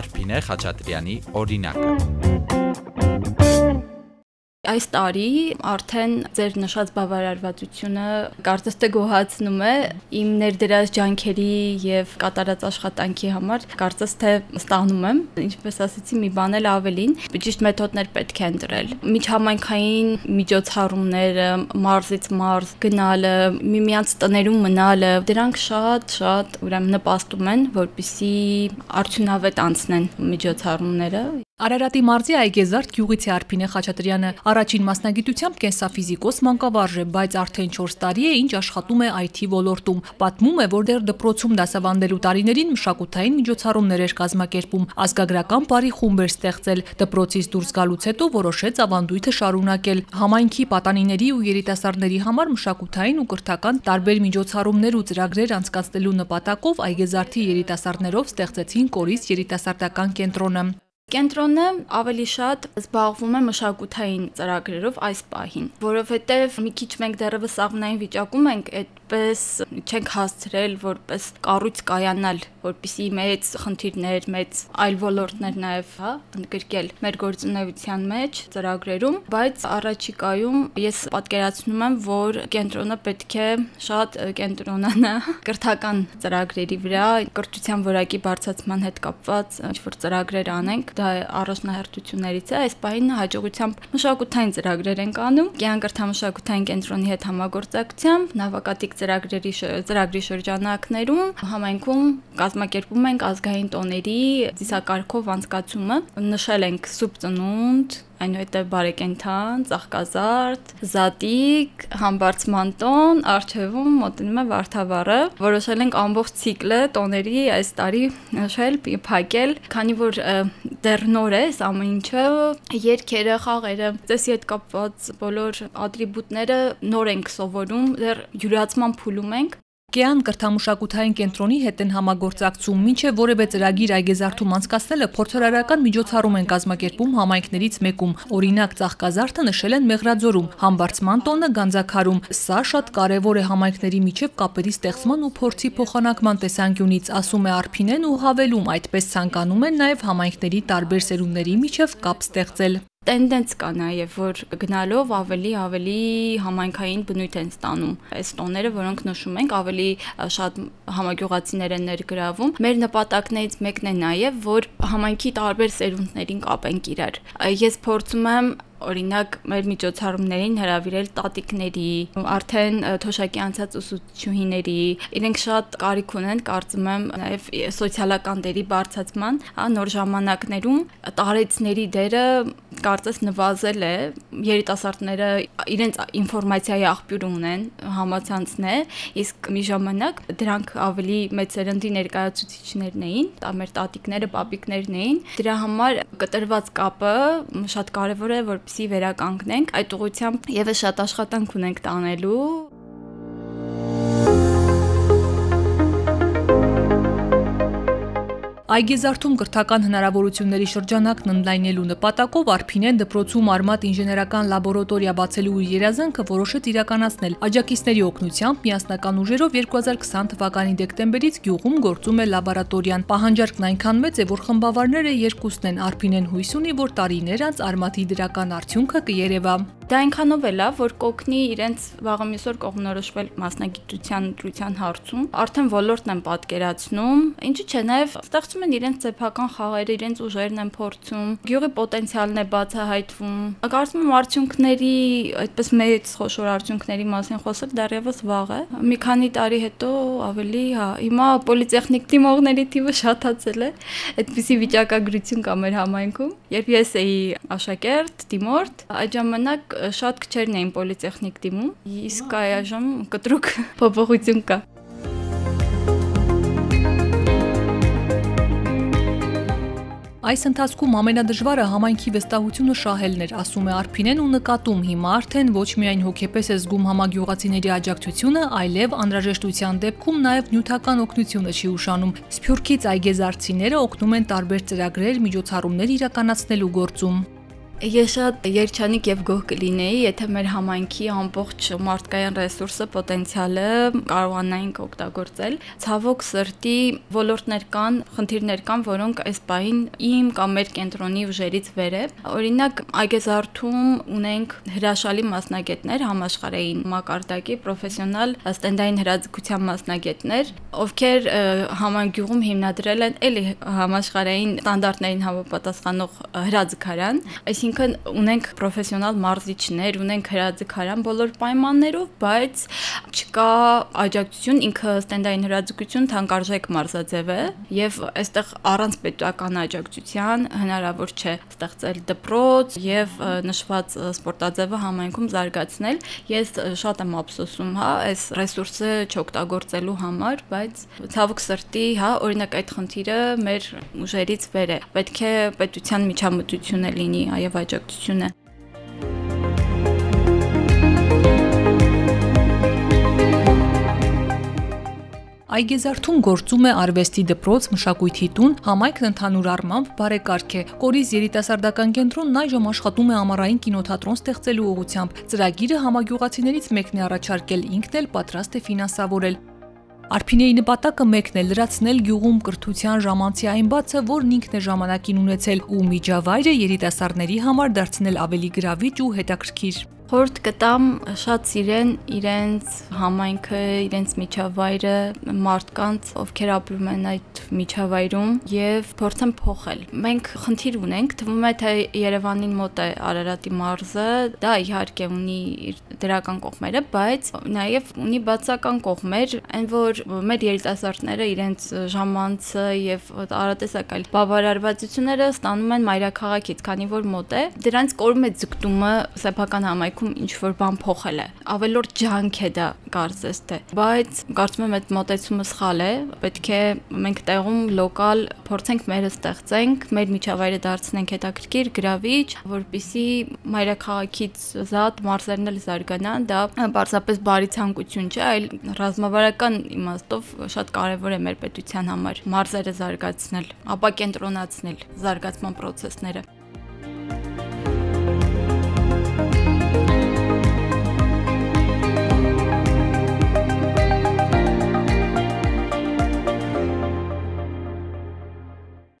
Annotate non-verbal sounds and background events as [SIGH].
Արփինե Խաչատրյանի օրինակը Այս տարի արդեն ձեր նշած բավարարվածությունը կարծես թե գոհացնում է իմ ներդրած ջանքերի եւ կատարած աշխատանքի համար կարծես թե ստանում եմ ինչպես ասեցի մի բան էլ ավելին ճիշտ մեթոդներ պետք է ընտրել միջհամայնքային միջոցառումները մարզից մարզ գնալը միմյանց տներում մնալը դրանք շատ շատ ուրեմն նպաստում են որպիսի արդյունավետ անցնեն միջոցառումները Արարատի մարզի Այգեզարդ գյուղից է Արփինե Խաչատրյանը։ Առաջին մասնագիտությամբ կենսաֆիզիկոս մանկավարժ է, բայց արդեն 4 տարի է ինչ աշխատում է IT ոլորտում։ Պատմում է, որ դեռ դպրոցում դասավանդելու տարիներին մշակութային միջոցառումներ էր կազմակերպում, ազգագրական բարի խումբ էր ստեղծել։ Դպրոցից դուրս գալուց հետո որոշեց ավանդույթը շարունակել։ Համայնքի պատանիների ու երիտասարդների համար մշակութային ու կրթական տարբեր միջոցառումներ ու ծրագրեր անցկացնելու նպատակով Այգեզարդի երիտասարդներով ստեղծեցին Կորիս երիտասարդական կենտրոնը։ Կենտրոնը ավելի շատ զբաղվում է մշակութային ծրագրերով այս պահին, որովհետև մի քիչ մենք դեռևս աղնային վիճակում ենք, այդպես չենք հասցրել որպես կառույց կայանալ, որպիսի մեծ խնդիրներ, մեծ այլ ոլորտներ նաև, հա, ընդգրկել մեր գործունեության մեջ ծրագրերում, բայց առաջիկայում ես պատկերացնում եմ, որ կենտրոնը պետք է շատ կենտրոնանա [LAUGHS] կրթական ծրագրերի վրա, կրթության որակի բարձրացման հետ կապված ինչ-որ ծրագրեր անենք դա առաջնահերթություններից է այս պահին հաջողությամբ մշակութային ծրագրեր են անում կյանքրթամշակութային կենտրոնի հետ համագործակցությամբ նավակատիկ ծրագրերի ծրագրի շրջանակներում համայնքում կազմակերպում ենք ազգային տոների ծիսակարգով անցկացումը նշել ենք սուբ ծնունդ այնուհետև բարեկենթան, ծաղկազարդ, զատիկ, համբարձման տոն, արխիվում մոտենում է Վարդավառը։ Որոշել ենք ամբողջ ցիկլը տոների այս տարի նշել, փակել, քանի որ դեռ նոր է ամեն ինչը, երկերը, խաղերը, ծեսի հետ կապված բոլոր ատրիբուտները նոր ենք սովորում, դեռ յուրացման փուլում ենք Կեան կրթամշակութային կենտրոնի հետ են համագործակցում, ինչը որևէ ծրագիր այգեզարդում անցկացնելը փորձարարական միջոցառում են կազմակերպում համայնքներից մեկում։ Օրինակ ծաղկազարդը նշել են Մեղրաձորում, համբարձման տոնը Գանձակարում։ Սա շատ կարևոր է համայնքների միջև կապերի ստեղծման ու փորձի փոխանակման տեսանկյունից, ասում է Արփինեն ու հավելում, այդպես ցանկանում են նաև համայնքների տարբեր սերունդների միջև կապ ստեղծել տենդենց կա նաև որ գնալով ավելի ավելի համայնքային բնույթ են ստանում այս տոները որոնք նշում ենք ավելի շատ համագյուղացիներ են ներգրավում մեր նպատակներից մեկն է նաև որ համայնքի տարբեր սերունդներին կապենք իրար ես փորձում եմ օրինակ մեր միջոցառումներին հրավիրել տատիկների, արդեն թոշակի անցած ուսուցչուհիների, իրենք շատ կարիք ունեն, կարծում եմ, նաև սոցիալական դերի բարձրացման, հա, նոր ժամանակներում տարեցների դերը կարծես նվազել է, երիտասարդները իրենց ինֆորմացիայի աղբյուր ունեն, համացանցն է, իսկ մի ժամանակ դրանք ավելի մեծ սերնդի ներկայացուցիչներն էին, մեր տատիկները, պապիկներն էին։ Դրա համար կտրված կապը շատ կարևոր է, որ որպեսի վերականգնենք, այդ ուղությամբ եւս շատ աշխատանք ունենք տանելու Այգեզարդում կրթական հնարավորությունների շրջանակն ընդլայնելու նպատակով Արփինեն դպրոցում արմատ ինժեներական լաբորատորիա բացելու իր երազանքը որոշեց իրականացնել։ Աջակիցների օգնությամբ միասնական ուժերով 2020 թվականի դեկտեմբերից գյուղում գործում է լաբորատորիան։ Պահանջարկն այնքան մեծ է, որ խմբավարները երկուսն են Արփինեն հույս ունի, որ տարիներ անց արմատի դրական արդյունքը կերևա։ Դա այնքանով է լավ, որ կոգնի իրենց վաղը միսօր կողմնորոշվել մասնագիտության ընտրության հարցում։ Արդեն ոլորտն են պատկերացնում, ինչու՞ չէ, նաև ստեղծում են իրենց ծեփական խաղերը, իրենց ուժերն են փորձում, գյուղի պոտենցիալն է բացահայտվում։ Կարծում եմ արդյունքների, այդպես մեծ խոշոր արդյունքների մասին խոսել դեռևս վաղ է։ Մի քանի տարի հետո ավելի, հա, հիմա պոլիտեխնիկ դիմողների թիվը շատացել է։ Այդպիսի վիճակագրություն կա մեր համայնքում։ Երբ ես էի աշակերտ, դիմորդ, այդ ժամանակ շատ քչերն էին պոլիտեխնիկ դիմում, իսկ այժմ կտրուկ [LAUGHS] փոփոխություն կա։ Այս ընթացքում ամենադժվարը համայնքի վստահությունը շահելն էր, ասում է Արփինեն ու նկատում հիմա արդեն ոչ միայն հոգեպես է զգում համագյուղացիների աջակցությունը, այլև անհրաժեշտության դեպքում նաև նյութական օգնությունը չի ուշանում։ Սփյուռքից այգեզարցիները օգնում են տարբեր ծրագրեր, միջոցառումներ իրականացնելու գործում։ Ես շատ երջանիկ եւ գոհ կլինեի, եթե մեր համայնքի ամբողջ մարդկային ռեսուրսը, պոտենցիալը կարողանայինք օգտագործել։ Ցավոք սրտի ոլորտներ կան, խնդիրներ կան, որոնք այս պահին իմ կամ մեր կենտրոնի ուժերից վեր է։ Օրինակ, այգեզարթում ունենք հրաշալի մասնագետներ, համաշխարհային մակարդակի պրոֆեսիոնալ ստենդային հրաձգության մասնագետներ, ովքեր համագյուղում հիմնադրել են էլի համաշխարհային ստանդարտներին համապատասխանող հրաձգարան, այսինքն Այսինքն ունենք պրոֆեսիոնալ մարզիչներ, ունենք հրաձգարան բոլոր պայմաններով, բայց չկա աջակցություն, ինքը ստենդային հրաձգություն թանկարժեք մարզաձև է եւ այստեղ առանց պետական աջակցության հնարավոր չէ ստեղծել դպրոց եւ նշված սպորտաձևը համայնքում զարգացնել։ Ես շատ եմ ափսոսում, հա, այս ռեսուրսը չօգտագործելու համար, բայց ցավոք սրտի, հա, օրինակ այդ խնդիրը մեր ուժերից վեր է։ Պետք է պետության միջամտությունը լինի այո աջակցությունը։ Այգեզարթում գործում է արվեստի դպրոց, մշակույթի տուն, համայնքն ընդհանուր առմամբ բարեկարգ է։ Կորիզ երիտասարդական կենտրոնն այժմ աշխատում է ամառային կինոթատրոն ստեղծելու ուղղությամբ։ Ծրագիրը համագյուղացիներից մեկն է առաջարկել, ինքն էլ պատրաստ է ֆինանսավորել։ Արփինեի նպատակը մեկն է լրացնել գյուղում կրթության ժամանցի այն բացը, որն ինքն է ժամանակին ունեցել ու միջավայրը երիտասարդների համար դարձնել ավելի գրավիչ ու հետաքրքիր խորտ կտամ շատ սիրեն իրենց համայնքը, իրենց միջավայրը, մարդկանց, ովքեր ապրում են այդ միջավայրում եւ փորձեն փոխել։ Մենք խնդիր ունենք, թվում է թե Երևանին մոտ է Արարատի մարզը, դա իհարկե ունի իր դրական կողմերը, բայց նաեւ ունի բացական կողմեր, այն որ մեր երիտասարդները իրենց ժամանցը եւ արատեսակալ բավարարվածությունները ստանում են մայրաքաղաքից, քանի որ մոտ է։ Դրանց կորում է ձգտումը սեփական համայնք կյանքում ինչ որ բան փոխել է։ Ավելորդ ջանք է դա կարծես թե։ Բայց կարծում եմ այդ մոտեցումը սխալ է։ Պետք է մենք տեղում լոկալ փորձենք մերը ստեղծենք, մեր միջավայրը դարձնենք հետաքրքիր, գրավիչ, որպիսի մայրաքաղաքից զատ մարզերն էլ զարգանան։ Դա պարզապես բարի ցանկություն չէ, այլ ռազմավարական իմաստով շատ կարևոր է մեր պետության համար մարզերը զարգացնել, ապա կենտրոնացնել զարգացման process-ները։